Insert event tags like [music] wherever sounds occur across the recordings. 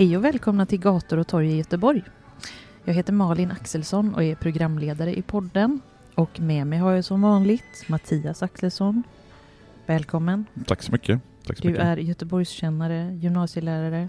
Hej och välkomna till Gator och torg i Göteborg. Jag heter Malin Axelsson och är programledare i podden. Och med mig har jag som vanligt Mattias Axelsson. Välkommen. Tack så mycket. Tack så Du mycket. är Göteborgskännare, gymnasielärare.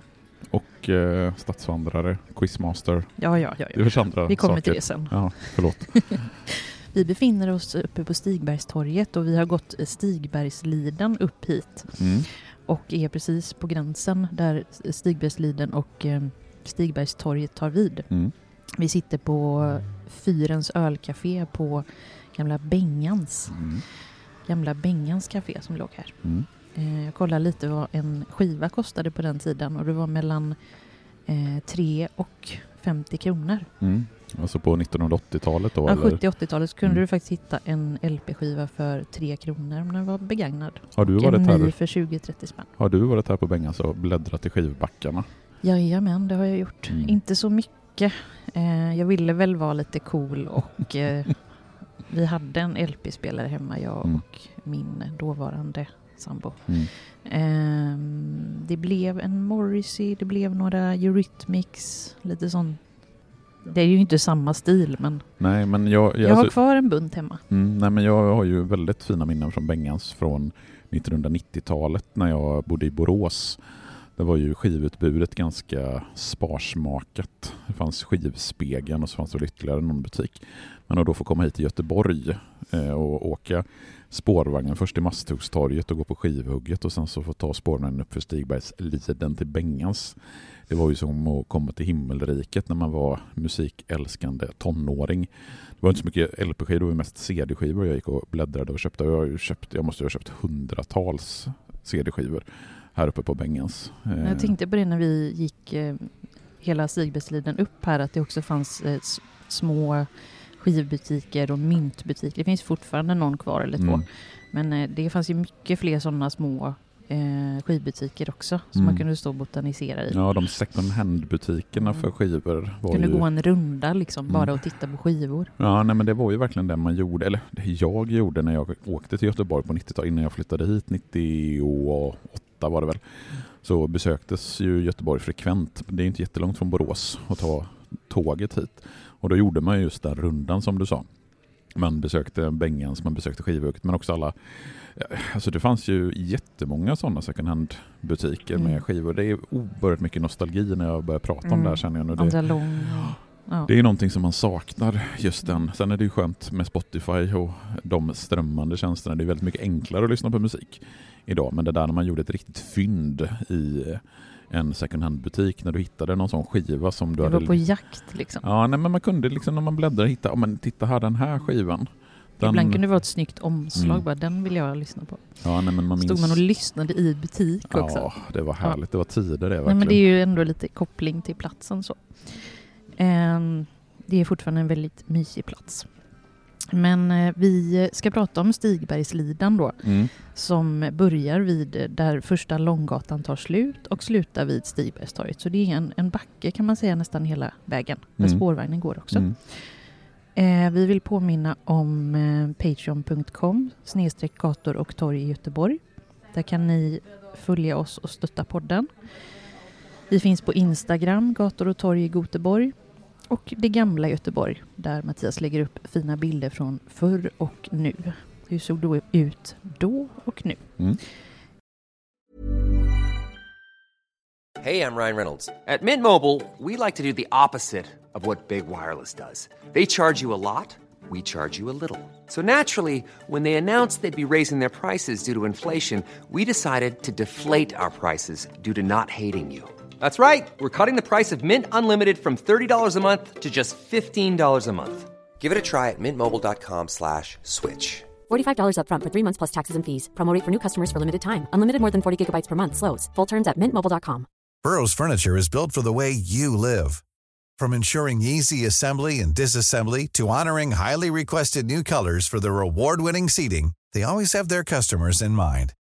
Och eh, stadsvandrare, quizmaster, Ja, ja, ja. ja. andra Vi kommer saker. till det sen. Ja, förlåt. [laughs] [laughs] Vi befinner oss uppe på Stigbergstorget och vi har gått Stigbergsliden upp hit Mm. Och är precis på gränsen där Stigbergsliden och eh, Stigbergstorget tar vid. Mm. Vi sitter på Fyrens ölcafé på gamla Bengans, Mm. gamla Bengans café som låg här. Mm. Eh, jag kollade lite vad en skiva kostade på den tiden och det var mellan eh, 3 och 50 kronor. Mm. Alltså på 1980-talet då? Ja, eller? 70-80-talet så kunde Mm. du faktiskt hitta en LP-skiva för 3 kronor om den var begagnad. Har du, Och varit en här, ny för 20-30 spänn. har du varit här på Bengas och bläddrat i skivbackarna? Jajamän, det har jag gjort. Mm. Inte så mycket. Eh, jag ville väl vara lite cool och eh, [laughs] vi hade en LP-spelare hemma, jag Mm. och min dåvarande sambo. Ehm, det blev en Morrissey, det blev några Eurythmics, lite sånt. Det är ju inte samma stil men Nej, men jag, jag, jag har alltså, kvar en bunt hemma. mm, nej, men jag har ju väldigt fina minnen från Bengans från 1990-talet när jag bodde i Borås. Det var ju skivutbudet ganska sparsmakat. Det fanns skivspegeln och så fanns det ytterligare någon butik. Men att då få komma hit till Göteborg eh, och åka spårvagnen först till Masthuggstorget och gå på skivhugget och sen så få ta spårvagnen upp för Stigbergsliden till Bengans. Det var ju som att komma till himmelriket när man var musikälskande tonåring. Det var inte så mycket LP-skivor, det var mest CD-skivor jag gick och bläddrade och köpte. Jag, köpt, jag måste ha köpt hundratals CD-skivor här uppe på Bengans. Eh, Jag tänkte på det när vi gick eh, hela Stigbergsliden upp här att det också fanns eh, små skivbutiker och myntbutiker. Det finns fortfarande någon kvar eller två. mm, Men eh, det fanns ju mycket fler sådana små eh, skivbutiker också som Mm. man kunde stå och botanisera i. Ja, de second hand-butikerna för skivor var kunde ju... gå en runda liksom Mm. bara och titta på skivor. Ja, nej, men det var ju verkligen det man gjorde, eller det jag gjorde när jag åkte till Göteborg på 90-talet, innan jag flyttade hit 98 var det väl, så besöktes ju Göteborg frekvent. Det är inte jättelångt från Borås att ta tåget hit. Och då gjorde man just den rundan som du sa. Man besökte Bengans, man besökte Skivhugget, men också alla Alltså det fanns ju jättemånga sådana second hand-butiker Mm. med skivor. Det är oerhört mycket nostalgi när jag börjar prata om Mm. det här känner jag nu. Det. Ja. det är någonting som man saknar, just den. Sen är det ju skönt med Spotify och de strömmande tjänsterna. Det är väldigt mycket enklare att lyssna på musik idag. Men det där när man gjorde ett riktigt fynd i en second hand-butik, när du hittade någon sån skiva som du hade... var på jakt liksom. Ja, nej, men man kunde liksom när man bläddrade hitta, ja men titta här den här skivan. Den, Ibland kunde det vara ett snyggt omslag, Mm. bara den vill jag lyssna på. ja, nej, men man Stod minns... man och lyssnade i butik också. Ja, det var härligt. Det var tider det Nej, verkligen. men det är ju ändå lite koppling till platsen så. Ehm, det är fortfarande en väldigt mysig plats. Men eh, vi ska prata om Stigbergslidan då, mm. som börjar vid eh, där första Långgatan tar slut och slutar vid Stigbergstorget. Så det är en, en backe kan man säga nästan hela vägen, där Mm. spårvagnen går också. Mm. Eh, vi vill påminna om eh, patreon.com snedstreck gator och torg i Göteborg. Där kan ni följa oss och stötta podden. Vi finns på Instagram, gator och torg i Göteborg. Och det gamla Göteborg, där Mattias lägger upp fina bilder från förr och nu. Hur såg det ut då och nu? Mm. Hey, I'm Ryan Reynolds. At Mint Mobile, we like to do the opposite of what Big Wireless does. They charge you a lot, we charge you a little. So naturally, when they announced they'd be raising their prices due to inflation, we decided to deflate our prices due to not hating you. That's right. We're cutting the price of Mint Unlimited from $30 a month to just $15 a month. Give it a try at mintmobile.com slash switch. $45 upfront for three months plus taxes and fees. Promo rate for new customers for limited time. Unlimited more than 40 gigabytes per month. Slows. Full terms at mintmobile.com. Burrow's furniture is built for the way you live. From ensuring easy assembly and disassembly to honoring highly requested new colors for their award-winning seating, they always have their customers in mind.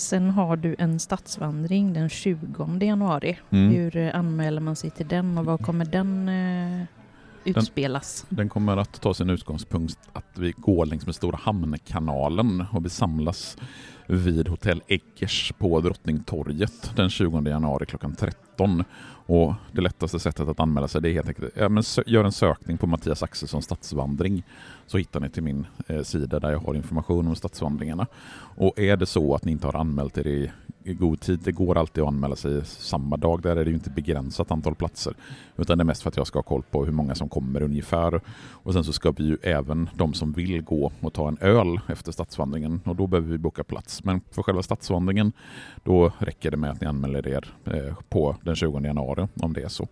Sen har du en stadsvandring den 20 januari. Mm. Hur eh, anmäler man sig till den och vad kommer den eh, utspelas? Den kommer att ta sin utgångspunkt att vi går längs med Stora Hamnkanalen och vi samlas vid Hotell Eggers på Drottningtorget den 20 januari klockan 13. Och det lättaste sättet att anmäla sig det är helt enkelt ja, men gör en sökning på Mattias Axelsson stadsvandring så hittar ni till min eh, sida där jag har information om stadsvandringarna. Och är det så att ni inte har anmält er i, i god tid, det går alltid att anmäla sig samma dag, där är det ju inte begränsat antal platser utan det är mest för att jag ska ha koll på hur många som kommer ungefär. Och sen så ska vi ju även de som vill gå och ta en öl efter stadsvandringen och då behöver vi boka plats. Men för själva stadsvandringen då räcker det med att ni anmäler er eh, på den 20 januari om det är så.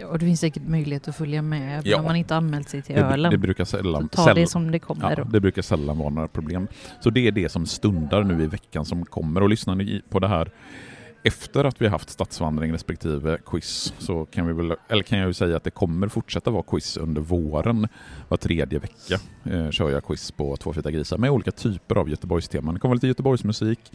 Ja, och det finns säkert möjlighet att följa med Ja. när man inte anmält sig till Det, ölen. det brukar sällan, ta sällan det som det kommer. Ja, det brukar sällan vara några problem. Så det är det som stundar nu i veckan som kommer. Och lyssnar ni på det här efter att vi har haft stadsvandring respektive quiz så kan vi väl, eller kan jag ju säga att det kommer fortsätta vara quiz under våren. Var tredje vecka eh, kör jag quiz på Två feta grisar med olika typer av Göteborgsteman. Det kommer lite Göteborgsmusik,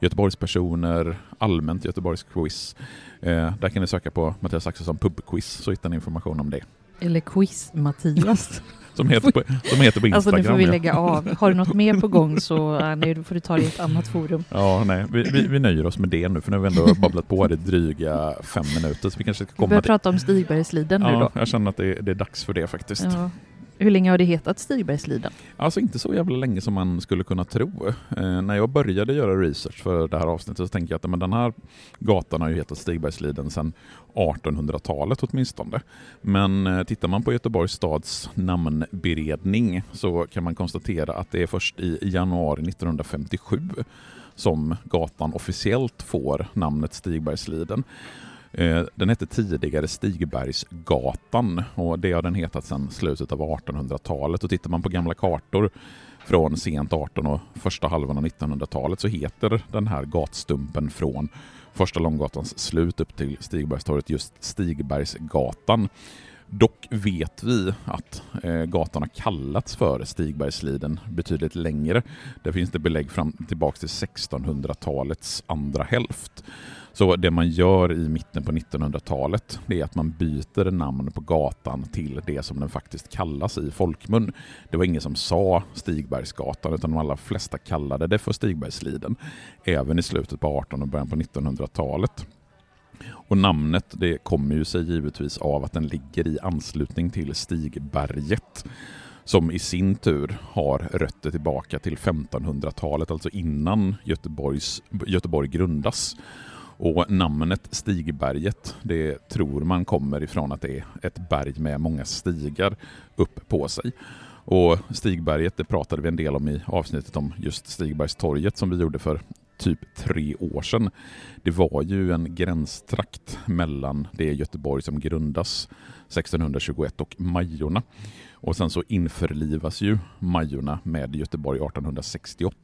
Göteborgspersoner, allmänt Göteborgsquiz. Eh, där kan ni söka på Mattias Axelsson pubquiz så hittar ni information om det. Eller quiz-Mattias. [laughs] Som heter på, som heter på Instagram. alltså nu får vi ja. lägga av. Har du något mer på gång så nej, då får du ta det i ett annat forum. Ja, nej, vi, vi, vi nöjer oss med det nu för nu har vi ändå babblat på det dryga fem minuter så vi kanske ska Vi komma börjar till... prata om Stigbergsliden nu Ja, då. jag känner att det, det är dags för det faktiskt. Ja. Hur länge har det hetat Stigbergsliden? Alltså inte så jävla länge som man skulle kunna tro. Eh, när jag började göra research för det här avsnittet så tänkte jag att men den här gatan har ju hetat Stigbergsliden sedan 1800-talet åtminstone. Men eh, tittar man på Göteborgs stads namnberedning så kan man konstatera att det är först i januari 1957 som gatan officiellt får namnet Stigbergsliden. Eh, den hette tidigare Stigbergsgatan och det har den hetat sedan slutet av 1800-talet. Och tittar man på gamla kartor från sent 18 och första halvan av 1900-talet så heter den här gatstumpen från Första Långgatans slut upp till Stigbergstorget just Stigbergsgatan. Dock vet vi att eh, gatan har kallats för Stigbergsliden betydligt längre. Där finns det belägg fram tillbaka till 1600-talets andra hälft. Så det man gör i mitten på 1900-talet det är att man byter namn på gatan till det som den faktiskt kallas i folkmun. Det var ingen som sa Stigbergsgatan utan de allra flesta kallade det för Stigbergsliden. Även i slutet på 1800 och början på 1900-talet. Och namnet det kommer ju sig givetvis av att den ligger i anslutning till Stigberget som i sin tur har rötter tillbaka till 1500-talet, alltså innan Göteborgs, Göteborg grundas. Och namnet Stigberget, det tror man kommer ifrån att det är ett berg med många stigar upp på sig. Och Stigberget, det pratade vi en del om i avsnittet om just Stigbergstorget som vi gjorde för typ tre år sedan. Det var ju en gränstrakt mellan det Göteborg som grundas 1621 och Majorna. Och sen så införlivas ju Majorna med Göteborg 1868.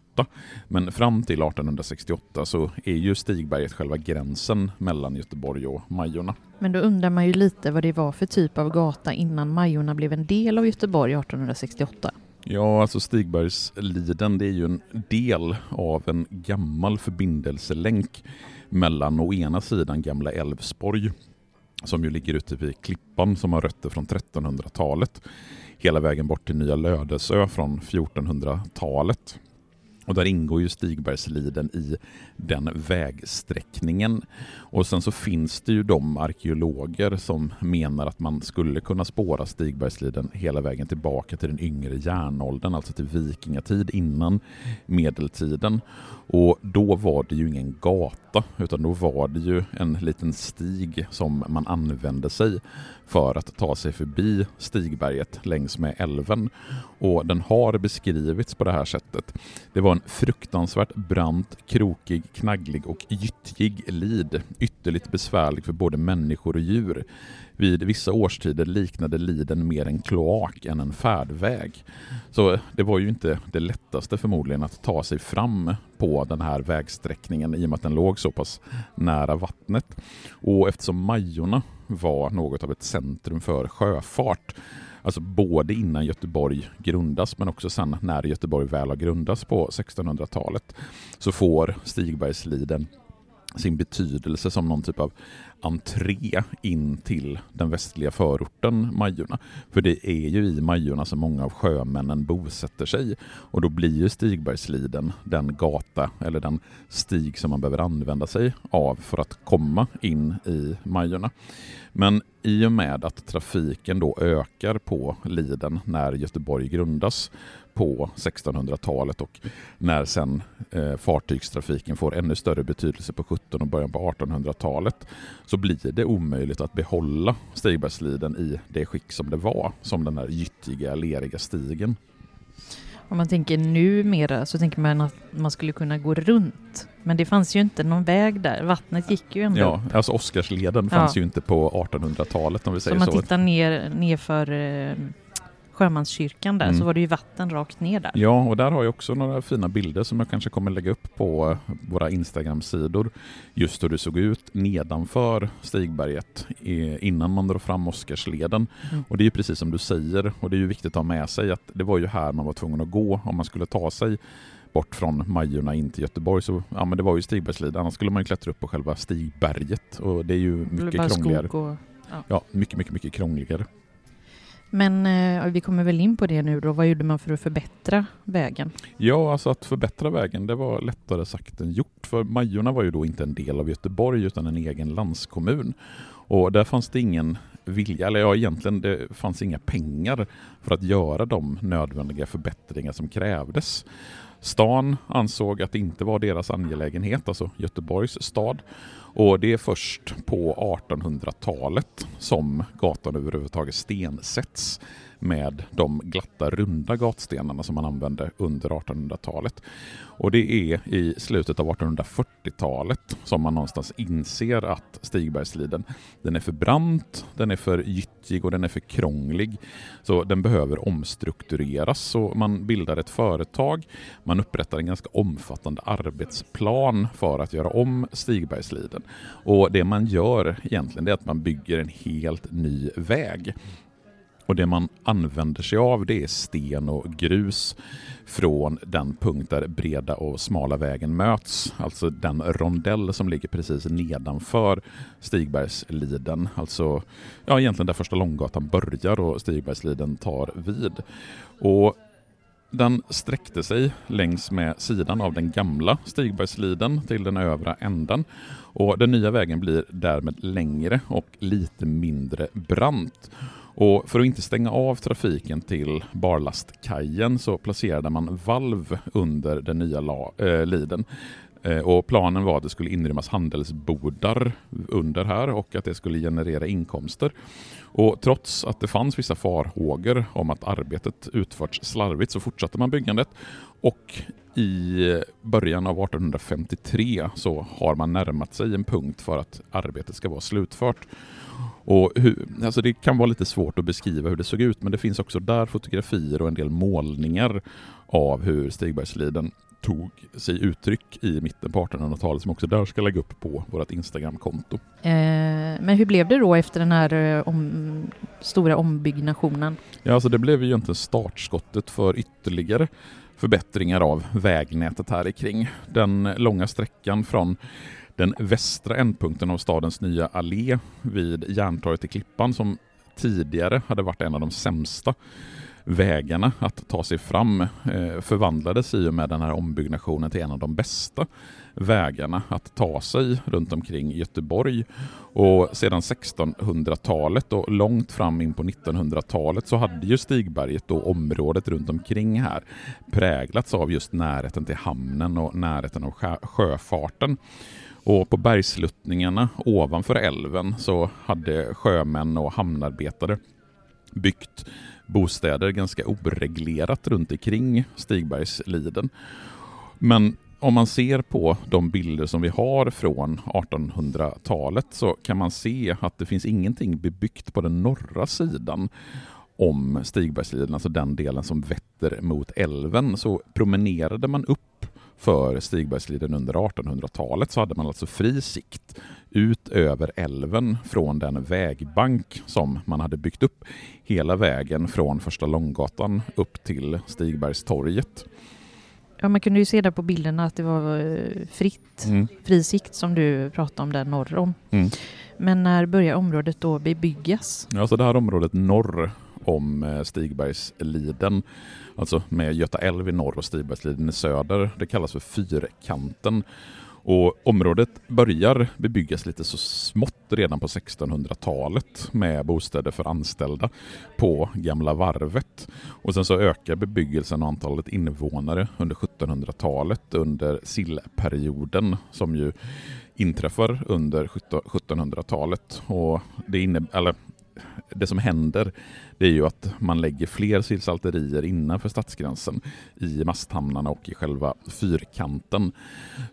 Men fram till 1868 så är ju Stigberget själva gränsen mellan Göteborg och Majorna. Men då undrar man ju lite vad det var för typ av gata innan Majorna blev en del av Göteborg 1868. Ja, alltså Stigbergsliden det är ju en del av en gammal förbindelselänk mellan å ena sidan gamla Älvsborg som ju ligger ute vid Klippan som har rötter från 1300-talet. hela vägen bort till Nya Lödösö från 1400-talet. Och där ingår ju Stigbergsliden i den vägsträckningen. Och sen så finns det ju de arkeologer som menar att man skulle kunna spåra Stigbergsliden hela vägen tillbaka till den yngre järnåldern, alltså till vikingatid innan medeltiden. Och då var det ju ingen gata, utan då var det ju en liten stig som man använde sig för att ta sig förbi Stigberget längs med älven. Och den har beskrivits på det här sättet. Det var en fruktansvärt brant, krokig, knagglig och gyttjig lid, ytterligt besvärlig för både människor och djur. Vid vissa årstider liknade liden mer en kloak än en färdväg. Så eh, det var ju inte det lättaste förmodligen att ta sig fram på den här vägsträckningen i och med att den låg så pass nära vattnet. Och eftersom Majorna var något av ett centrum för sjöfart Alltså både innan Göteborg grundas men också sen när Göteborg väl har grundats på 1600-talet så får Stigbergsliden sin betydelse som någon typ av entré in till den västliga förorten Majorna. För det är ju i Majorna som många av sjömännen bosätter sig och då blir ju Stigbergsliden den gata eller den stig som man behöver använda sig av för att komma in i Majorna. Men i och med att trafiken då ökar på Liden när Göteborg grundas på 1600-talet och när sen eh, fartygstrafiken får ännu större betydelse på 1700 och början på 1800-talet så blir det omöjligt att behålla Stigbergsliden i det skick som det var, som den här gyttiga, leriga stigen. Om man tänker numera så tänker man att man skulle kunna gå runt. Men det fanns ju inte någon väg där. Vattnet gick ju ändå. Ja, alltså Oscarsleden fanns ja. ju inte på 1800-talet om vi säger så. Om man tittar ner, nerför eh, Sjömanskyrkan där mm. så var det ju vatten rakt ner där. Ja, och där har jag också några fina bilder som jag kanske kommer lägga upp på våra Instagram-sidor. Just hur det såg ut nedanför Stigberget innan man drar fram Oscarsleden. Mm. Och det är precis som du säger och det är ju viktigt att ha med sig att det var ju här man var tvungen att gå om man skulle ta sig bort från Majorna in till Göteborg så ja, men det var ju Stigbergsliden. Annars skulle man ju klättra upp på själva Stigberget och det är ju mycket krångligare. Och, ja. ja, mycket, mycket, mycket krångligare. Men eh, vi kommer väl in på det nu då. Vad gjorde man för att förbättra vägen? Ja, alltså att förbättra vägen det var lättare sagt än gjort. För Majorna var ju då inte en del av Göteborg utan en egen landskommun. Och där fanns det ingen vilja, eller ja egentligen det fanns inga pengar för att göra de nödvändiga förbättringar som krävdes. Stan ansåg att det inte var deras angelägenhet, alltså Göteborgs stad. Och det är först på 1800-talet som gatan överhuvudtaget stensätts med de glatta runda gatstenarna som man använde under 1800-talet. Och det är i slutet av 1840-talet som man någonstans inser att Stigbergsliden den är för brant, den är för gyttjig och den är för krånglig. Så den behöver omstruktureras. Så man bildar ett företag, man upprättar en ganska omfattande arbetsplan för att göra om Stigbergsliden. Och det man gör egentligen är att man bygger en helt ny väg. Och det man använder sig av det är sten och grus från den punkt där breda och smala vägen möts. Alltså den rondell som ligger precis nedanför Stigbergsliden. Alltså ja, egentligen där första Långgatan börjar och Stigbergsliden tar vid. Och den sträckte sig längs med sidan av den gamla Stigbergsliden till den övre änden. Och den nya vägen blir därmed längre och lite mindre brant. Och för att inte stänga av trafiken till barlastkajen så placerade man valv under den nya la, eh, liden. Eh, och planen var att det skulle inrymmas handelsbodar under här och att det skulle generera inkomster. Och trots att det fanns vissa farhågor om att arbetet utförts slarvigt så fortsatte man byggandet och i början av 1853 så har man närmat sig en punkt för att arbetet ska vara slutfört. Och hur, alltså det kan vara lite svårt att beskriva hur det såg ut men det finns också där fotografier och en del målningar av hur Stigbergsliden tog sig uttryck i mitten på 1800-talet som också där ska lägga upp på vårt Instagramkonto. Eh, men hur blev det då efter den här eh, om, stora ombyggnationen? Ja, alltså det blev ju egentligen startskottet för ytterligare förbättringar av vägnätet här kring. Den långa sträckan från den västra ändpunkten av stadens nya allé vid Järntorget i Klippan som tidigare hade varit en av de sämsta vägarna att ta sig fram eh, förvandlades i och med den här ombyggnationen till en av de bästa vägarna att ta sig runt omkring Göteborg. Och sedan 1600-talet och långt fram in på 1900-talet så hade ju Stigberget och området runt omkring här präglats av just närheten till hamnen och närheten av sjöfarten. Och på bergsluttningarna ovanför älven så hade sjömän och hamnarbetare byggt bostäder ganska oreglerat runt omkring Stigbergsliden. Men om man ser på de bilder som vi har från 1800-talet så kan man se att det finns ingenting bebyggt på den norra sidan om Stigbergsliden, alltså den delen som vetter mot älven. Så promenerade man upp för Stigbergsliden under 1800-talet så hade man alltså fri sikt ut över älven från den vägbank som man hade byggt upp hela vägen från Första Långgatan upp till Stigbergstorget. Ja, man kunde ju se där på bilderna att det var eh, fritt, mm. fri sikt som du pratade om där norr om. Mm. Men när börjar området då bebyggas? Ja, så det här området norr om eh, Stigbergsliden, alltså med Göta älv i norr och Stigbergsliden i söder, det kallas för Fyrkanten. Och området börjar bebyggas lite så smått redan på 1600-talet med bostäder för anställda på Gamla varvet. Och sen så ökar bebyggelsen och antalet invånare under 1700-talet under sillperioden som ju inträffar under 1700-talet. Och det, innebär, eller, det som händer det är ju att man lägger fler sillsalterier innanför stadsgränsen i masthamnarna och i själva fyrkanten.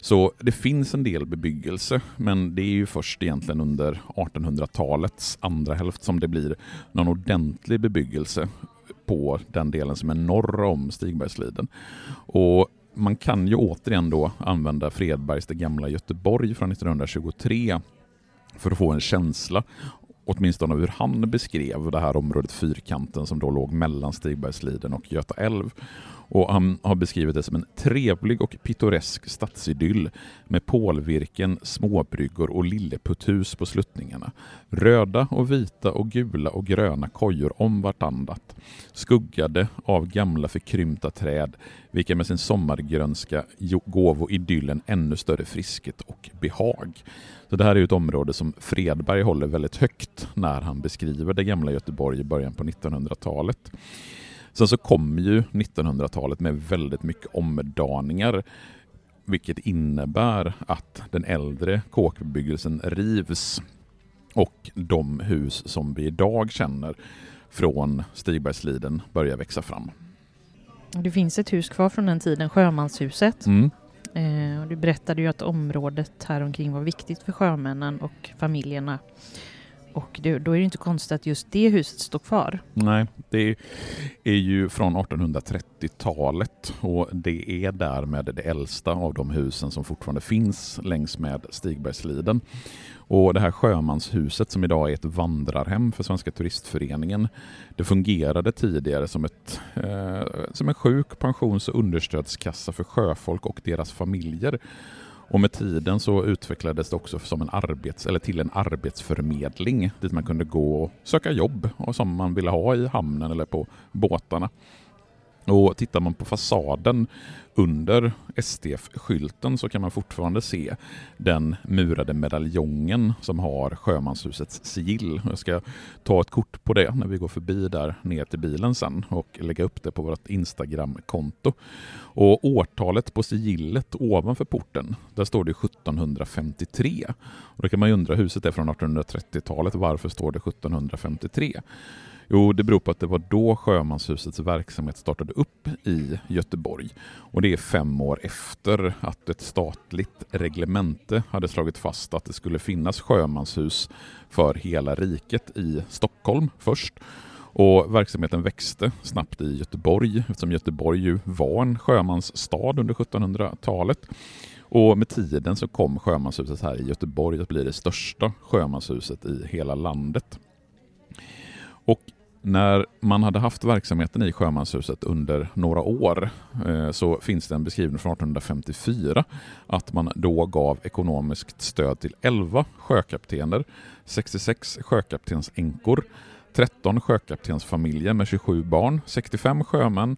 Så det finns en del bebyggelse, men det är ju först egentligen under 1800-talets andra hälft som det blir någon ordentlig bebyggelse på den delen som är norr om Stigbergsliden. Och man kan ju återigen då använda Fredbergs Det gamla Göteborg från 1923 för att få en känsla åtminstone hur han beskrev det här området Fyrkanten som då låg mellan Stigbergsliden och Göta älv. Och han har beskrivit det som en trevlig och pittoresk stadsidyll med pålvirken, småbryggor och lilleputhus på sluttningarna. Röda och vita och gula och gröna kojor om vartannat. Skuggade av gamla förkrympta träd, vilka med sin sommargrönska gåvo idyllen ännu större friskhet och behag. Så det här är ett område som Fredberg håller väldigt högt när han beskriver det gamla Göteborg i början på 1900-talet. Sen så kommer ju 1900-talet med väldigt mycket omdaningar vilket innebär att den äldre kåkbebyggelsen rivs och de hus som vi idag känner från Stigbergsliden börjar växa fram. Det finns ett hus kvar från den tiden, Sjömanshuset. Mm. Eh, du berättade ju att området här omkring var viktigt för sjömännen och familjerna. Och det, då är det inte konstigt att just det huset står kvar. Nej, det är ju från 1830-talet och det är därmed det äldsta av de husen som fortfarande finns längs med Stigbergsliden. Och det här sjömanshuset som idag är ett vandrarhem för Svenska turistföreningen, det fungerade tidigare som, ett, eh, som en sjuk-, pensions och understödskassa för sjöfolk och deras familjer. Och med tiden så utvecklades det också som en arbets, eller till en arbetsförmedling dit man kunde gå och söka jobb och som man ville ha i hamnen eller på båtarna. Och tittar man på fasaden under STF-skylten så kan man fortfarande se den murade medaljongen som har Sjömanshusets sigill. Jag ska ta ett kort på det när vi går förbi där ner till bilen sen och lägga upp det på vårt Instagram-konto. Och årtalet på sigillet ovanför porten, där står det 1753. Och då kan man ju undra, huset är från 1830-talet, varför står det 1753? Jo, det beror på att det var då Sjömanshusets verksamhet startade upp i Göteborg. Och det är fem år efter att ett statligt reglemente hade slagit fast att det skulle finnas sjömanshus för hela riket i Stockholm först. Och verksamheten växte snabbt i Göteborg eftersom Göteborg ju var en sjömansstad under 1700-talet. Och med tiden så kom sjömanshuset här i Göteborg att bli det största sjömanshuset i hela landet. Och när man hade haft verksamheten i Sjömanshuset under några år eh, så finns det en beskrivning från 1854 att man då gav ekonomiskt stöd till 11 sjökaptener, 66 sjökaptensänkor, 13 sjökaptensfamiljer med 27 barn, 65 sjömän,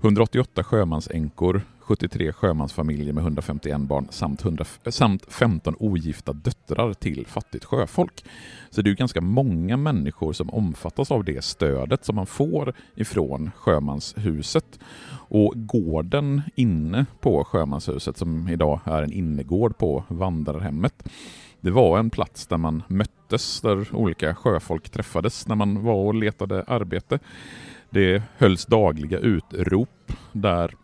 188 sjömansänkor, 73 sjömansfamiljer med 151 barn samt, 100, samt 15 ogifta döttrar till fattigt sjöfolk. Så det är ju ganska många människor som omfattas av det stödet som man får ifrån sjömanshuset. Och gården inne på sjömanshuset, som idag är en innergård på vandrarhemmet, det var en plats där man möttes, där olika sjöfolk träffades när man var och letade arbete. Det hölls dagliga utrop där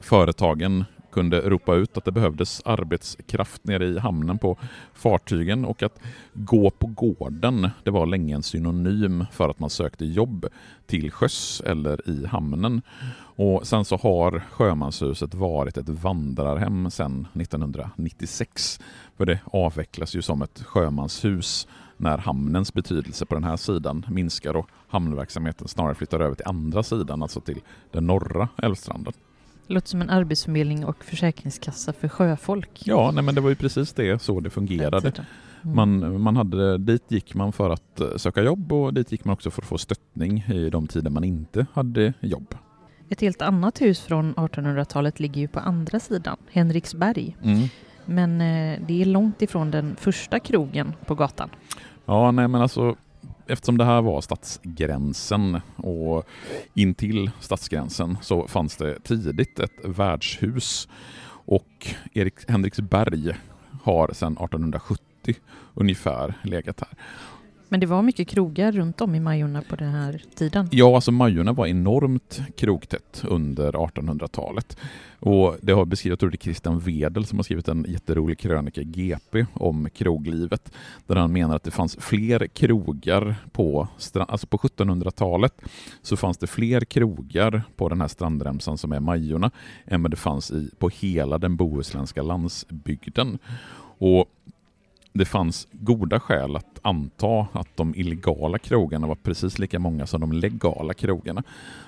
företagen kunde ropa ut att det behövdes arbetskraft nere i hamnen på fartygen och att gå på gården det var länge en synonym för att man sökte jobb till sjöss eller i hamnen. Och Sen så har Sjömanshuset varit ett vandrarhem sedan 1996. För det avvecklas ju som ett sjömanshus när hamnens betydelse på den här sidan minskar och hamnverksamheten snarare flyttar över till andra sidan, alltså till den norra älvstranden. Låter som en arbetsförmedling och försäkringskassa för sjöfolk. Ja, nej, men det var ju precis det så det fungerade. Mm. Man, man hade, dit gick man för att eh, söka jobb och dit gick man också för att få stöttning i de tider man inte hade jobb. Ett helt annat hus från 1800-talet ligger ju på andra sidan, Henriksberg. Mm. Men eh, det är långt ifrån den första krogen på gatan. Ja, nej men alltså eftersom det här var stadsgränsen och intill stadsgränsen så fanns det tidigt ett värdshus och Erik Henriksberg har sedan 1870 ungefär legat här. Men det var mycket krogar runt om i Majorna på den här tiden? Ja, alltså Majorna var enormt krogtätt under 1800-talet. Och det har beskrivits, jag Christian Wedel som har skrivit en jätterolig krönika i GP om kroglivet, där han menar att det fanns fler krogar på, alltså på 1700-talet så fanns det fler krogar på den här strandremsan som är Majorna än vad det fanns i, på hela den bohuslänska landsbygden. Och det fanns goda skäl att att anta att de illegala krogarna var precis lika många som de legala krogarna.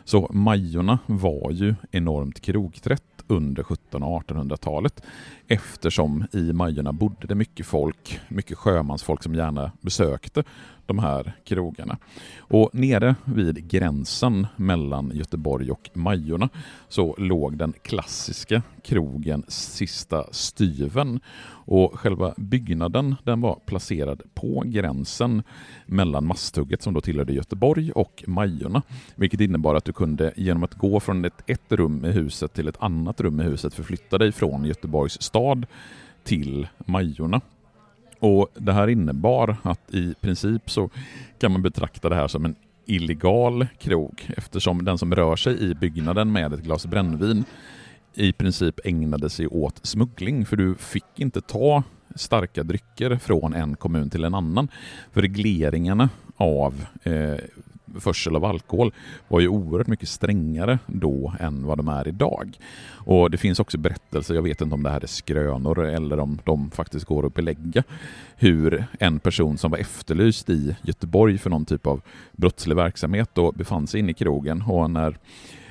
Så Majorna var ju enormt krogträtt under 1700 och 1800-talet eftersom i Majorna bodde det mycket folk, mycket sjömansfolk som gärna besökte de här krogarna. Och nere vid gränsen mellan Göteborg och Majorna så låg den klassiska krogen Sista Styven. Och själva byggnaden den var placerad på gränsen gränsen mellan Masthugget som då tillhörde Göteborg och Majorna. Vilket innebar att du kunde genom att gå från ett, ett rum i huset till ett annat rum i huset förflytta dig från Göteborgs stad till Majorna. Och Det här innebar att i princip så kan man betrakta det här som en illegal krog eftersom den som rör sig i byggnaden med ett glas brännvin i princip ägnade sig åt smuggling för du fick inte ta starka drycker från en kommun till en annan. För regleringarna av eh, försel av alkohol var ju oerhört mycket strängare då än vad de är idag. Och Det finns också berättelser, jag vet inte om det här är skrönor eller om de faktiskt går att belägga, hur en person som var efterlyst i Göteborg för någon typ av brottslig verksamhet och befann sig inne i krogen och när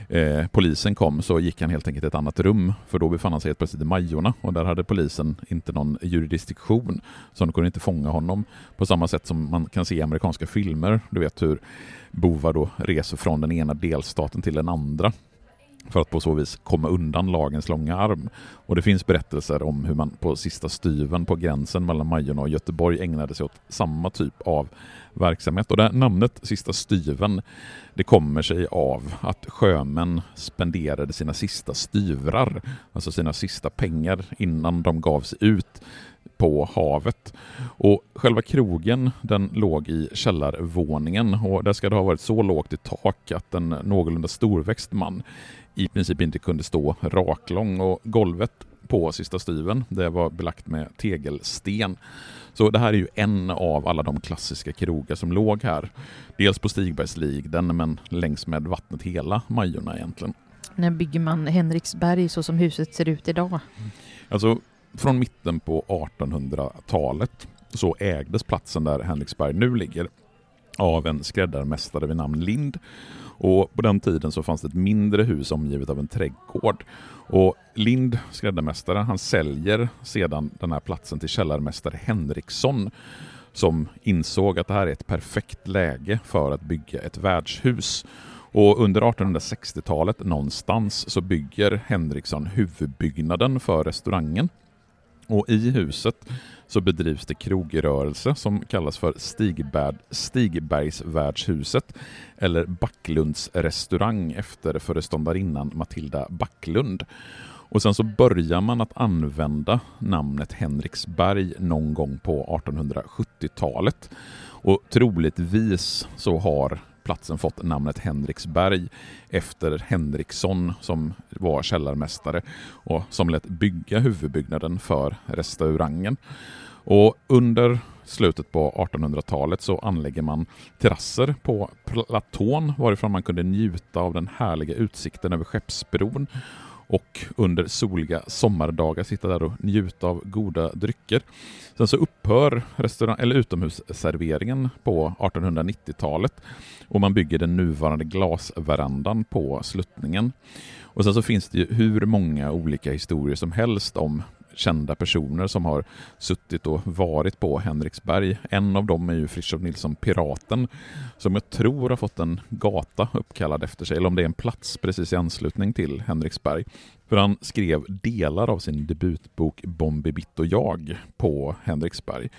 eh, polisen kom så gick han helt enkelt ett annat rum för då befann han sig helt plötsligt i Majorna och där hade polisen inte någon jurisdiktion så de kunde inte fånga honom på samma sätt som man kan se i amerikanska filmer. Du vet hur bovar då reser från den ena delstaten till den andra för att på så vis komma undan lagens långa arm. Och Det finns berättelser om hur man på sista styven på gränsen mellan Majorna och Göteborg ägnade sig åt samma typ av verksamhet. Och det namnet Sista styven det kommer sig av att sjömän spenderade sina sista styvrar, alltså sina sista pengar innan de gav sig ut på havet. Och Själva krogen den låg i källarvåningen och där ska det ha varit så lågt i tak att en någorlunda storväxt man i princip inte kunde stå raklång och golvet på sista styven det var belagt med tegelsten. Så det här är ju en av alla de klassiska krogar som låg här. Dels på Stigbergsligden men längs med vattnet hela Majorna egentligen. När bygger man Henriksberg så som huset ser ut idag? Alltså från mitten på 1800-talet så ägdes platsen där Henriksberg nu ligger av en skräddarmästare vid namn Lind. Och på den tiden så fanns det ett mindre hus omgivet av en trädgård. Och Lind, skräddarmästare, han säljer sedan den här platsen till källarmästare Henriksson som insåg att det här är ett perfekt läge för att bygga ett värdshus. Och under 1860-talet någonstans så bygger Henriksson huvudbyggnaden för restaurangen. Och i huset så bedrivs det krogrörelse som kallas för Stigberg, Stigbergsvärdshuset eller Backlunds restaurang efter föreståndarinnan Matilda Backlund. Och sen så börjar man att använda namnet Henriksberg någon gång på 1870-talet. Och troligtvis så har platsen fått namnet Henriksberg efter Henriksson som var källarmästare och som lät bygga huvudbyggnaden för restaurangen. Och under slutet på 1800-talet så anlägger man terrasser på platån varifrån man kunde njuta av den härliga utsikten över Skeppsbron och under soliga sommardagar sitta där och njuta av goda drycker. Sen så upphör restaurang, eller utomhusserveringen på 1890-talet och man bygger den nuvarande glasverandan på sluttningen. Och sen så finns det ju hur många olika historier som helst om kända personer som har suttit och varit på Henriksberg. En av dem är ju Fritiof Nilsson Piraten som jag tror har fått en gata uppkallad efter sig, eller om det är en plats precis i anslutning till Henriksberg. För han skrev delar av sin debutbok Bombi Bitt och jag på Henriksberg.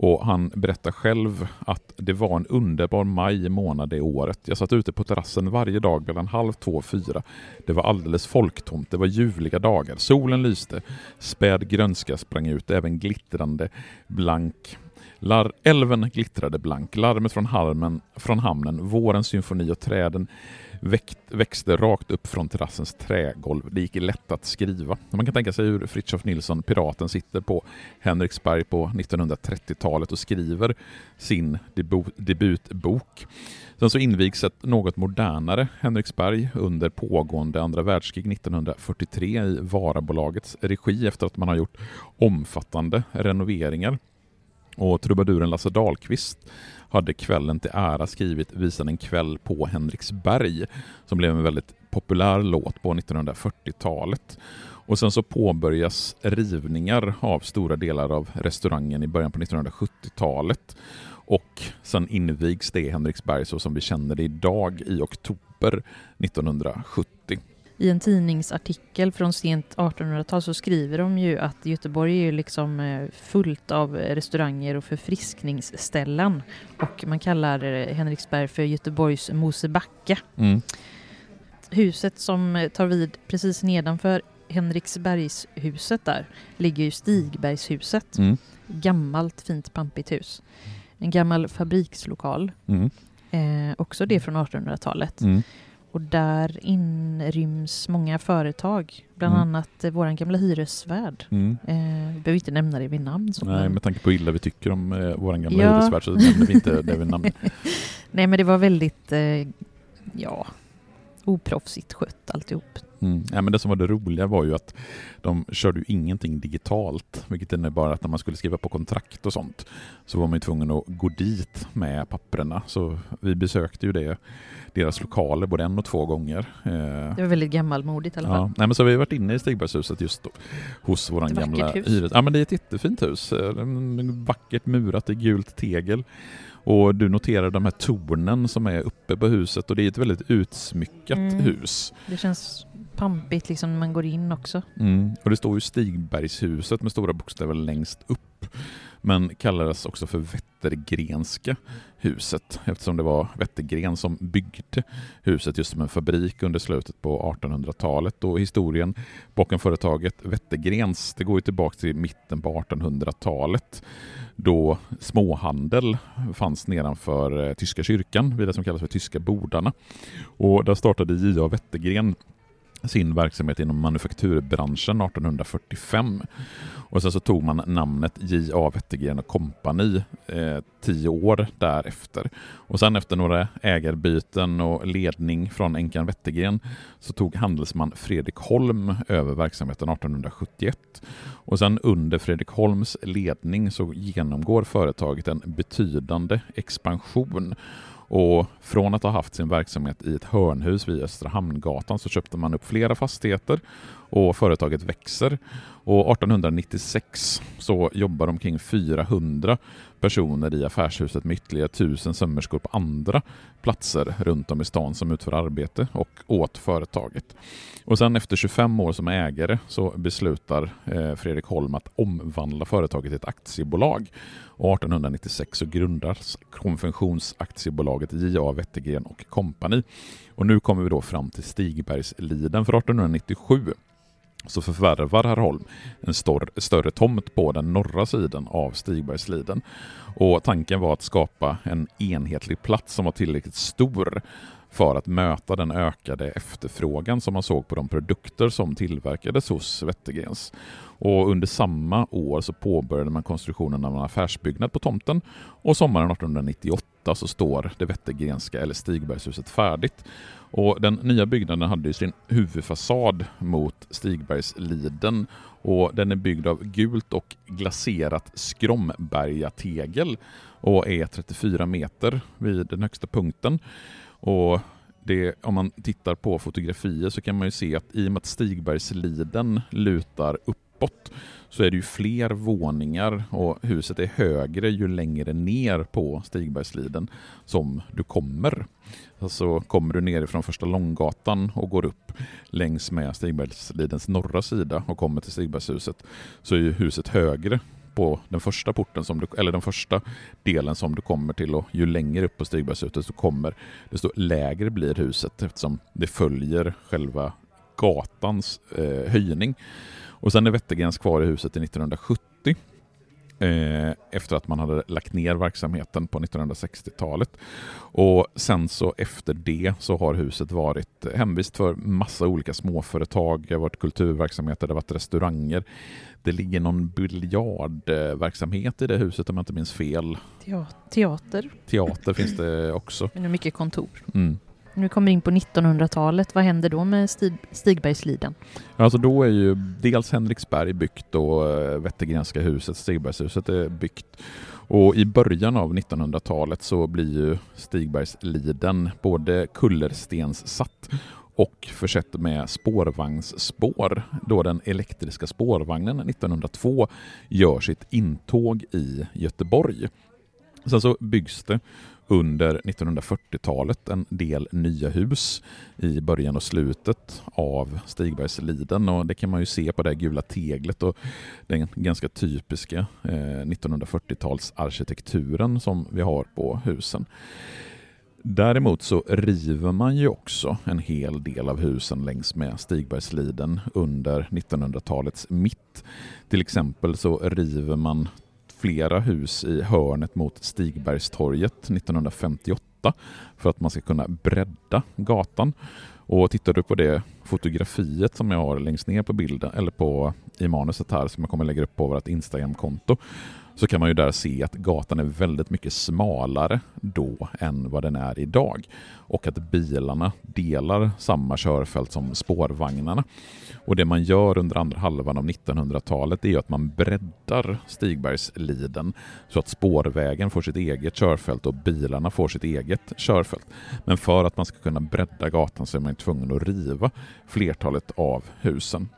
Och han berättar själv att det var en underbar maj månad det året. Jag satt ute på terrassen varje dag mellan halv två och fyra. Det var alldeles folktomt, det var ljuvliga dagar. Solen lyste, späd grönska sprang ut, även glittrande blank Lar älven glittrade blank, larmet från, halmen, från hamnen, vårens symfoni och träden växt, växte rakt upp från terrassens trägolv. Det gick lätt att skriva. Man kan tänka sig hur Fritiof Nilsson, piraten, sitter på Henriksberg på 1930-talet och skriver sin debutbok. Sen så invigs ett något modernare Henriksberg under pågående andra världskrig 1943 i Varabolagets regi efter att man har gjort omfattande renoveringar. Och trubaduren Lasse Dahlqvist hade kvällen till ära skrivit Visan en kväll på Henriksberg som blev en väldigt populär låt på 1940-talet. Och sen så påbörjas rivningar av stora delar av restaurangen i början på 1970-talet. Och sen invigs det i Henriksberg så som vi känner det idag i oktober 1970 i en tidningsartikel från sent 1800-tal så skriver de ju att Göteborg är liksom eh, fullt av restauranger och förfriskningsställen. Och man kallar eh, Henriksberg för Göteborgs Mosebacke. Mm. Huset som eh, tar vid precis nedanför Henriksbergshuset där ligger ju Stigbergshuset. Mm. Gammalt fint pampigt hus. En gammal fabrikslokal. Mm. Eh, också det från 1800-talet. Och där inryms många företag, bland mm. annat eh, vår gamla hyresvärd. Mm. Eh, vi behöver inte nämna det vid namn. Nej, men... med tanke på illa vi tycker om eh, vår gamla ja. hyresvärd så nämner vi inte det vid namn. [laughs] Nej, men det var väldigt, eh, ja, oproffsigt skött alltihop. Mm. Ja, men det som var det roliga var ju att de körde ju ingenting digitalt, vilket innebar att när man skulle skriva på kontrakt och sånt så var man ju tvungen att gå dit med papperna. Så vi besökte ju det, deras lokaler både en och två gånger. Eh, det var väldigt gammalmodigt i alla fall. Ja, nej, men så har vi varit inne i Stigbergshuset just då, hos vår gamla hyres... Ja, men det är ett jättefint hus. Eh, vackert murat i gult tegel. Och du noterar de här tornen som är uppe på huset och det är ett väldigt utsmyckat mm. hus. Det känns pampigt liksom när man går in också. Mm. Och det står ju Stigbergshuset med stora bokstäver längst upp men kallades också för Wettergrenska huset eftersom det var Wettergren som byggde huset just som en fabrik under slutet på 1800-talet och historien bakom företaget Wettergrens det går ju tillbaka till mitten på 1800-talet då småhandel fanns nedanför eh, Tyska kyrkan vid det som kallas för Tyska bordarna. Och där startade J.A. Wettergren sin verksamhet inom manufakturbranschen 1845. Och sen så tog man namnet J.A. Wettergren Company eh, tio år därefter. Och sen efter några ägarbyten och ledning från änkan Wettergren så tog handelsman Fredrik Holm över verksamheten 1871. Och sen under Fredrik Holms ledning så genomgår företaget en betydande expansion och från att ha haft sin verksamhet i ett hörnhus vid Östra Hamngatan så köpte man upp flera fastigheter och företaget växer. Och 1896 så jobbar omkring 400 personer i affärshuset med ytterligare tusen sömmerskor på andra platser runt om i stan som utför arbete och åt företaget. Och sen efter 25 år som ägare så beslutar eh, Fredrik Holm att omvandla företaget till ett aktiebolag. Och 1896 så grundas konfektionsaktiebolaget J.A. Wettergren och kompani. Och nu kommer vi då fram till Stigbergsliden för 1897 så förvärvar herr Holm en stor, större tomt på den norra sidan av Stigbergsliden. Och tanken var att skapa en enhetlig plats som var tillräckligt stor för att möta den ökade efterfrågan som man såg på de produkter som tillverkades hos Wettergrens. Och under samma år så påbörjade man konstruktionen av en affärsbyggnad på tomten och sommaren 1898 så står det Wettergrenska eller Stigbergshuset färdigt. Och den nya byggnaden hade sin huvudfasad mot Stigbergsliden och den är byggd av gult och glaserat Skrombergategel och är 34 meter vid den högsta punkten. Och det, om man tittar på fotografier så kan man ju se att i och med att Stigbergsliden lutar uppåt så är det ju fler våningar och huset är högre ju längre ner på Stigbergsliden som du kommer. Alltså kommer du nerifrån första Långgatan och går upp längs med Stigbergslidens norra sida och kommer till Stigbergshuset så är huset högre på den första porten, som du, eller den första delen som du kommer till och ju längre upp på Stigbergshuset du kommer, desto lägre blir huset eftersom det följer själva gatans eh, höjning. Och sen är Wettergrens kvar i huset till 1970 eh, efter att man hade lagt ner verksamheten på 1960-talet. Och sen så efter det så har huset varit hemvist för massa olika småföretag, det har varit kulturverksamheter, det har varit restauranger. Det ligger någon biljardverksamhet i det huset om jag inte minns fel. Teater. Teater finns det också. Men det är mycket kontor. Mm. Nu kommer vi in på 1900-talet. Vad händer då med Stig Stigbergsliden? Alltså då är ju dels Henriksberg byggt och eh, Wettergrenska huset, Stigbergshuset är byggt. Och i början av 1900-talet så blir ju Stigbergsliden både kullerstenssatt och försett med spårvagnsspår då den elektriska spårvagnen 1902 gör sitt intåg i Göteborg. Sen så byggs det under 1940-talet en del nya hus i början och slutet av Stigbergsliden och det kan man ju se på det gula teglet och den ganska typiska eh, 1940-talsarkitekturen som vi har på husen. Däremot så river man ju också en hel del av husen längs med Stigbergsliden under 1900-talets mitt. Till exempel så river man flera hus i hörnet mot Stigbergstorget 1958 för att man ska kunna bredda gatan. Och tittar du på det fotografiet som jag har längst ner på bilden eller på i manuset här som jag kommer lägga upp på vårt Instagramkonto så kan man ju där se att gatan är väldigt mycket smalare då än vad den är idag. Och att bilarna delar samma körfält som spårvagnarna. Och det man gör under andra halvan av 1900-talet är att man breddar Stigbergsliden så att spårvägen får sitt eget körfält och bilarna får sitt eget körfält. Men för att man ska kunna bredda gatan så är man tvungen att riva flertalet av husen.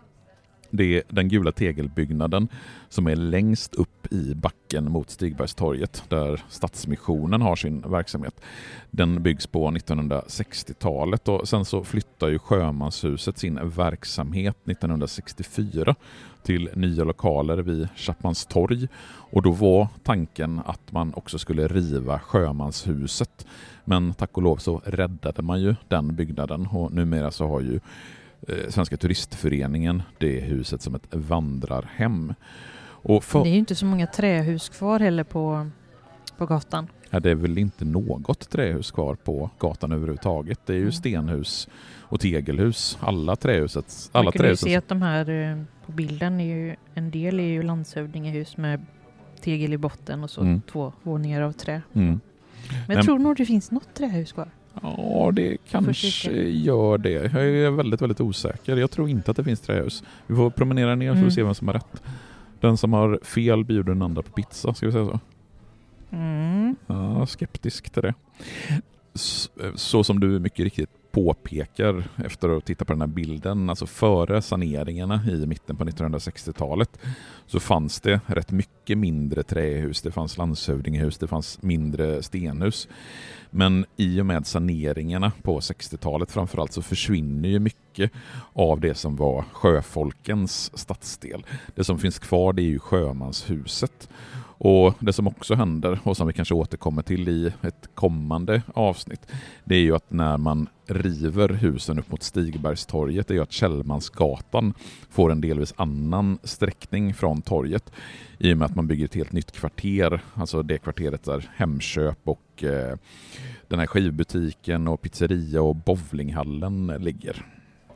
Det är den gula tegelbyggnaden som är längst upp i backen mot Stigbergstorget där Stadsmissionen har sin verksamhet. Den byggs på 1960-talet och sen så flyttar ju Sjömanshuset sin verksamhet 1964 till nya lokaler vid Chapmanstorg och då var tanken att man också skulle riva Sjömanshuset. Men tack och lov så räddade man ju den byggnaden och numera så har ju Svenska turistföreningen det huset som ett vandrarhem. För... Det är ju inte så många trähus kvar heller på, på gatan. Ja, det är väl inte något trähus kvar på gatan överhuvudtaget. Det är ju mm. stenhus och tegelhus. Alla trähusets... Alla Man kan ju se att de här eh, på bilden är ju en del är ju landshövdingehus med tegel i botten och så mm. två våningar av trä. Mm. Men jag tror nog det finns något trähus kvar. Ja, det kanske gör det. Jag är väldigt, väldigt osäker. Jag tror inte att det finns trähus. Vi får promenera ner mm. för att se vem som har rätt. Den som har fel bjuder den andra på pizza, ska vi säga så? Mm. Ja, skeptisk till det. Eh, så som du mycket riktigt påpekar efter att titta på den här bilden, alltså före saneringarna i mitten på 1960-talet så fanns det rätt mycket mindre trähus, det fanns landshövdingehus, det fanns mindre stenhus. Men i och med saneringarna på 60-talet framförallt så försvinner ju mycket av det som var sjöfolkens stadsdel. Det som finns kvar det är ju sjömanshuset. Och Det som också händer och som vi kanske återkommer till i ett kommande avsnitt det är ju att när man river husen upp mot Stigbergstorget det är ju att Källmansgatan får en delvis annan sträckning från torget i och med att man bygger ett helt nytt kvarter, alltså det kvarteret där Hemköp och eh, den här skivbutiken och pizzeria och bowlinghallen ligger.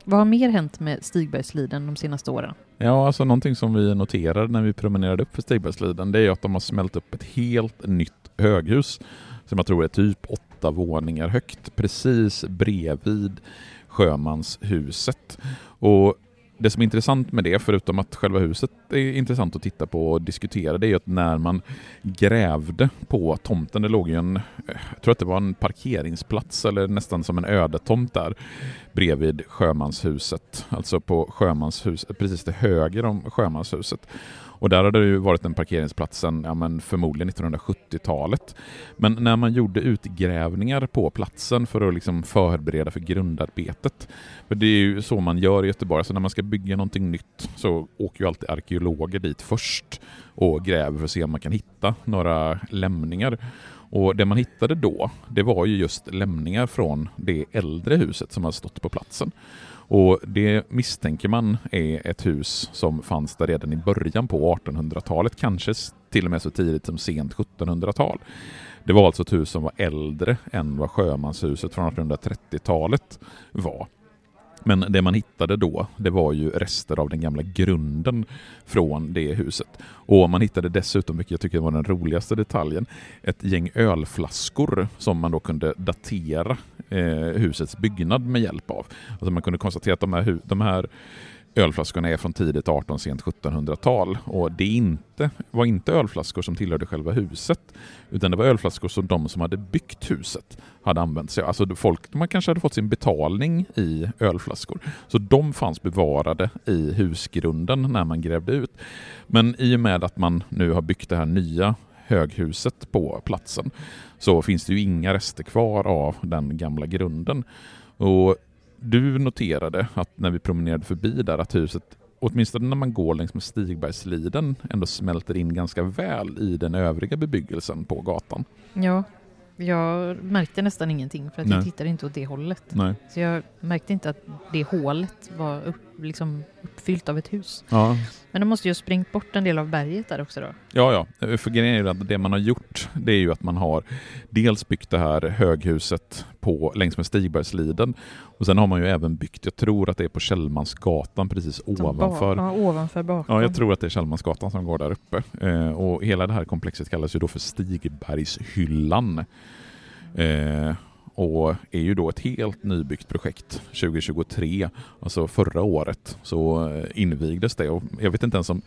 Vad har mer hänt med Stigbergsliden de senaste åren? Ja, alltså någonting som vi noterade när vi promenerade upp för Stigbergsliden det är att de har smält upp ett helt nytt höghus som jag tror är typ åtta våningar högt precis bredvid Sjömanshuset. Och det som är intressant med det, förutom att själva huset är intressant att titta på och diskutera, det är ju att när man grävde på tomten, det låg ju en, jag tror att det var en parkeringsplats eller nästan som en ödetomt där bredvid Sjömanshuset, alltså på Sjömanshuset, precis till höger om Sjömanshuset. Och där hade det ju varit en parkeringsplats sedan ja, men förmodligen 1970-talet. Men när man gjorde utgrävningar på platsen för att liksom förbereda för grundarbetet, för det är ju så man gör i Göteborg, så när man ska bygga någonting nytt så åker ju alltid arkeologer dit först och gräver för att se om man kan hitta några lämningar. Och det man hittade då, det var ju just lämningar från det äldre huset som har stått på platsen. Och Det misstänker man är ett hus som fanns där redan i början på 1800-talet, kanske till och med så tidigt som sent 1700-tal. Det var alltså ett hus som var äldre än vad sjömanshuset från 1830-talet var. Men det man hittade då, det var ju rester av den gamla grunden från det huset. Och man hittade dessutom, vilket jag tycker var den roligaste detaljen, ett gäng ölflaskor som man då kunde datera eh, husets byggnad med hjälp av. Alltså man kunde konstatera att de här, de här ölflaskorna är från tidigt 18 sent 1700-tal och det inte, var inte ölflaskor som tillhörde själva huset utan det var ölflaskor som de som hade byggt huset hade använt sig av. Alltså folk, man kanske hade fått sin betalning i ölflaskor. Så de fanns bevarade i husgrunden när man grävde ut. Men i och med att man nu har byggt det här nya höghuset på platsen så finns det ju inga rester kvar av den gamla grunden. Och du noterade att när vi promenerade förbi där att huset, åtminstone när man går längs med Stigbergsliden, ändå smälter in ganska väl i den övriga bebyggelsen på gatan. Ja, jag märkte nästan ingenting för att Nej. jag tittade inte åt det hållet. Nej. Så jag märkte inte att det hålet var upp, liksom uppfyllt av ett hus. Ja. Men de måste ju ha sprängt bort en del av berget där också då? Ja, ja. För grejen är att det man har gjort, det är ju att man har dels byggt det här höghuset på, längs med Stigbergsliden och sen har man ju även byggt, jag tror att det är på Källmansgatan precis ovanför. Ja, ovanför bakom. Ja, jag tror att det är Källmansgatan som går där uppe. Eh, och hela det här komplexet kallas ju då för Stigbergshyllan. Eh, och är ju då ett helt nybyggt projekt 2023, alltså förra året, så eh, invigdes det och jag vet inte ens om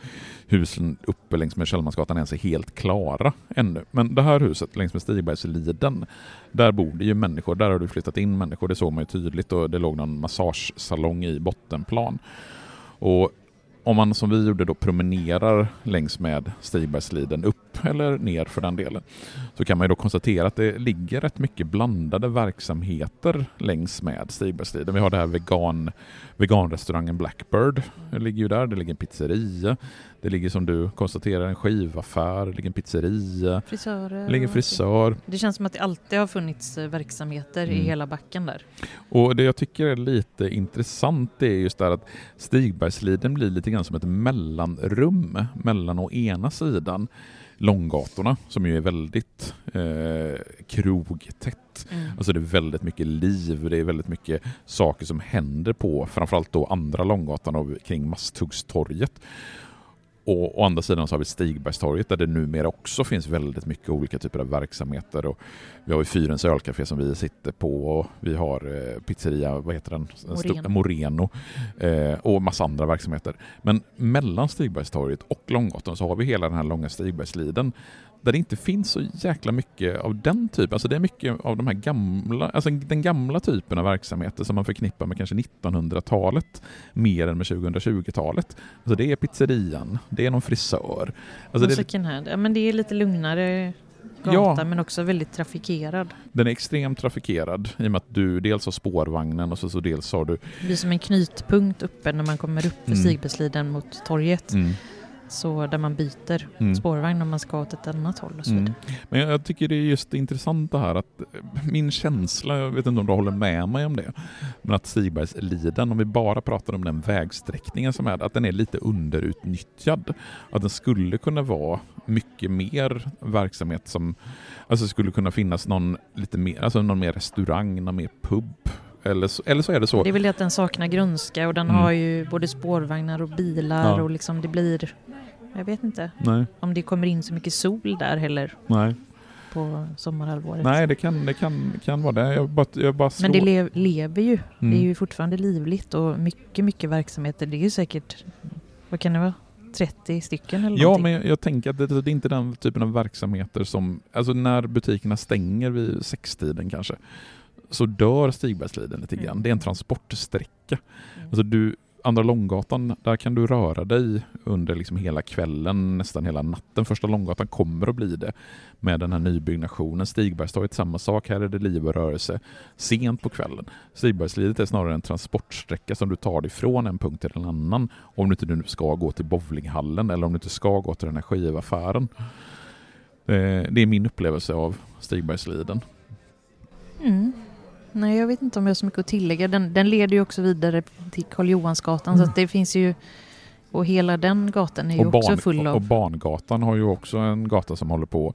husen uppe längs med Källmansgatan ens är helt klara ännu. Men det här huset längs med Stigbergsliden, där bor det ju människor, där har du flyttat in människor, det såg man ju tydligt och det låg någon massagesalong i bottenplan. Och om man som vi gjorde då promenerar längs med Stigbergsliden upp eller ner för den delen så kan man ju då konstatera att det ligger rätt mycket blandade verksamheter längs med Stigbergsliden. Vi har det här vegan, veganrestaurangen Blackbird, det ligger ju där, det ligger en pizzeria, det ligger som du konstaterar en skivaffär, det ligger en pizzeria, Frisörer, det ligger en frisör. Det känns som att det alltid har funnits eh, verksamheter mm. i hela backen där. Och det jag tycker är lite intressant det är just där att Stigbergsliden blir lite grann som ett mellanrum mellan å ena sidan Långgatorna som ju är väldigt eh, krogtätt. Mm. Alltså det är väldigt mycket liv, det är väldigt mycket saker som händer på framförallt då andra Långgatan och kring Masthuggstorget. Och å andra sidan så har vi Stigbergstorget där det numera också finns väldigt mycket olika typer av verksamheter. Och vi har ju Fyrens ölcafé som vi sitter på och vi har eh, pizzeria, vad heter den? Moreno. Moreno eh, och massa andra verksamheter. Men mellan Stigbergstorget och Långgatan så har vi hela den här långa Stigbergsliden där det inte finns så jäkla mycket av den typen. Alltså det är mycket av de här gamla, alltså den gamla typen av verksamheter som man förknippar med kanske 1900-talet mer än med 2020-talet. Alltså det är pizzerian, det är någon frisör. Alltså second hand. Ja, men det är lite lugnare gata Ja. men också väldigt trafikerad. Den är extremt trafikerad i och med att du dels har spårvagnen och så, så dels har du Det blir som en knytpunkt uppe när man kommer upp för Mm. Stigbergsliden mot torget. mm, Så där man byter Mm. spårvagn om man ska åt ett annat håll och så Mm. vidare. Men jag, tycker det är just intressant det här att eh, min känsla, jag vet inte om du håller med mig om det, men att Stigbergsliden, om vi bara pratar om den vägsträckningen som är, att den är lite underutnyttjad. Att den skulle kunna vara mycket mer verksamhet som, alltså skulle kunna finnas någon lite mer, alltså någon mer restaurang, någon mer pub. Eller så, eller så är det så. Det är väl det att den saknar grönska och den Mm. har ju både spårvagnar och bilar Ja. och liksom det blir... Jag vet inte Nej, om det kommer in så mycket sol där heller nej. på sommarhalvåret. nej det kan, det kan, kan vara det. Jag bara, jag bara Men det le lever ju. Mm. Det är ju fortfarande livligt och mycket, mycket verksamheter. Det är ju säkert, vad kan det vara, 30 stycken eller Ja, någonting. men jag, jag tänker att det, det är inte den typen av verksamheter som, alltså när butikerna stänger vid sextiden kanske, så dör Stigbergsliden lite grann. Mm. Det är en transportsträcka. Mm. Alltså du, Andra Långgatan, där kan du röra dig under liksom hela kvällen, nästan hela natten. Första Långgatan kommer att bli det med den här nybyggnationen. Stigbergstorget samma sak, här är det liv och rörelse sent på kvällen. Stigbergslidet är snarare en transportsträcka som du tar dig från en punkt till en annan om du inte nu ska gå till bowlinghallen eller om du inte ska gå till den här skivaffären. Eh, Det är min upplevelse av Stigbergsliden. Mm. Nej, jag vet inte om jag har så mycket att tillägga. Den, den leder ju också vidare till Karl Johansgatan så Mm. att det finns ju... Och hela den gatan är ju Och, också barn, full och av... Barngatan har ju också en gata som håller på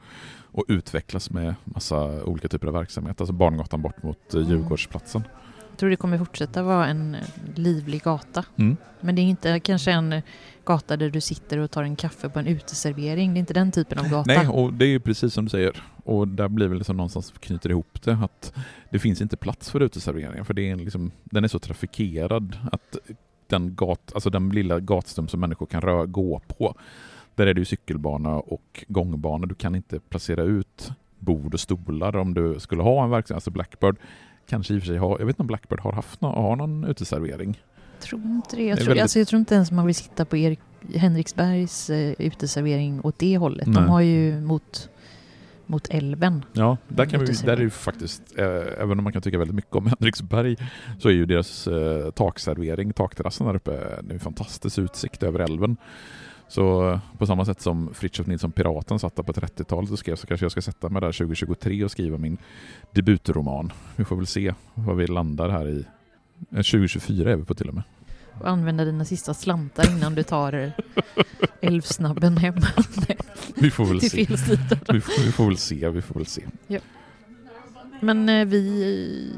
att utvecklas med massa olika typer av verksamhet. Alltså Barngatan bort mot eh, Mm. Djurgårdsplatsen. Jag tror det kommer fortsätta vara en eh, livlig gata. Mm. Men det är inte kanske en eh, gata där du sitter och tar en kaffe på en uteservering. Det är inte den typen av gata. Nej, och det är ju precis som du säger. Och där blir väl liksom någonstans knyter ihop det att det finns inte plats för uteserveringen för det är liksom, den är så trafikerad att den, gat, alltså den lilla gatstum som människor kan rö, gå på, där är det ju cykelbana och gångbana. Du kan inte placera ut bord och stolar om du skulle ha en verksamhet. Alltså Blackbird kanske i och för sig har, jag vet inte om Blackbird har haft någon, har någon uteservering. Jag tror inte det. Jag, Det tror, väldigt- alltså, jag tror inte ens man vill sitta på Erik Henriksbergs eh, uteservering åt det hållet. Nej. De har ju mot, mot älven. Ja, där, kan vi, där är ju faktiskt, eh, även om man kan tycka väldigt mycket om [laughs] Henriksberg, så är ju deras eh, takservering, takterrassen där uppe, det är en fantastisk utsikt över älven. Så eh, på samma sätt som Fritiof Nilsson Piraten satt där på 30-talet och skrev så kanske jag ska sätta mig där 2023 och skriva min debutroman. Vi får väl se vad vi landar här i. Eh, 2024 är vi på till och med. Och använda dina sista slantar innan du tar [laughs] eh, älvsnabben hem Vi får väl se. Vi får, vi får väl se, vi får väl se. Men eh, vi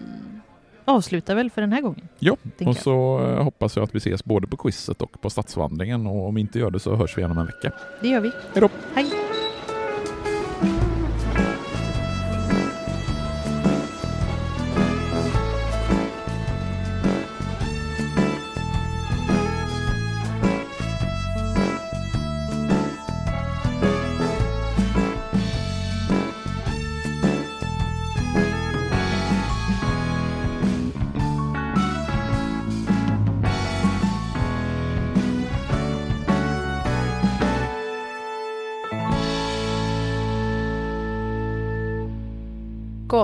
avslutar väl för den här gången. Ja, och jag. så eh, hoppas jag att vi ses både på quizet och på stadsvandringen och om vi inte gör det så hörs vi igen om en vecka. Det gör vi. Hej då! Hej!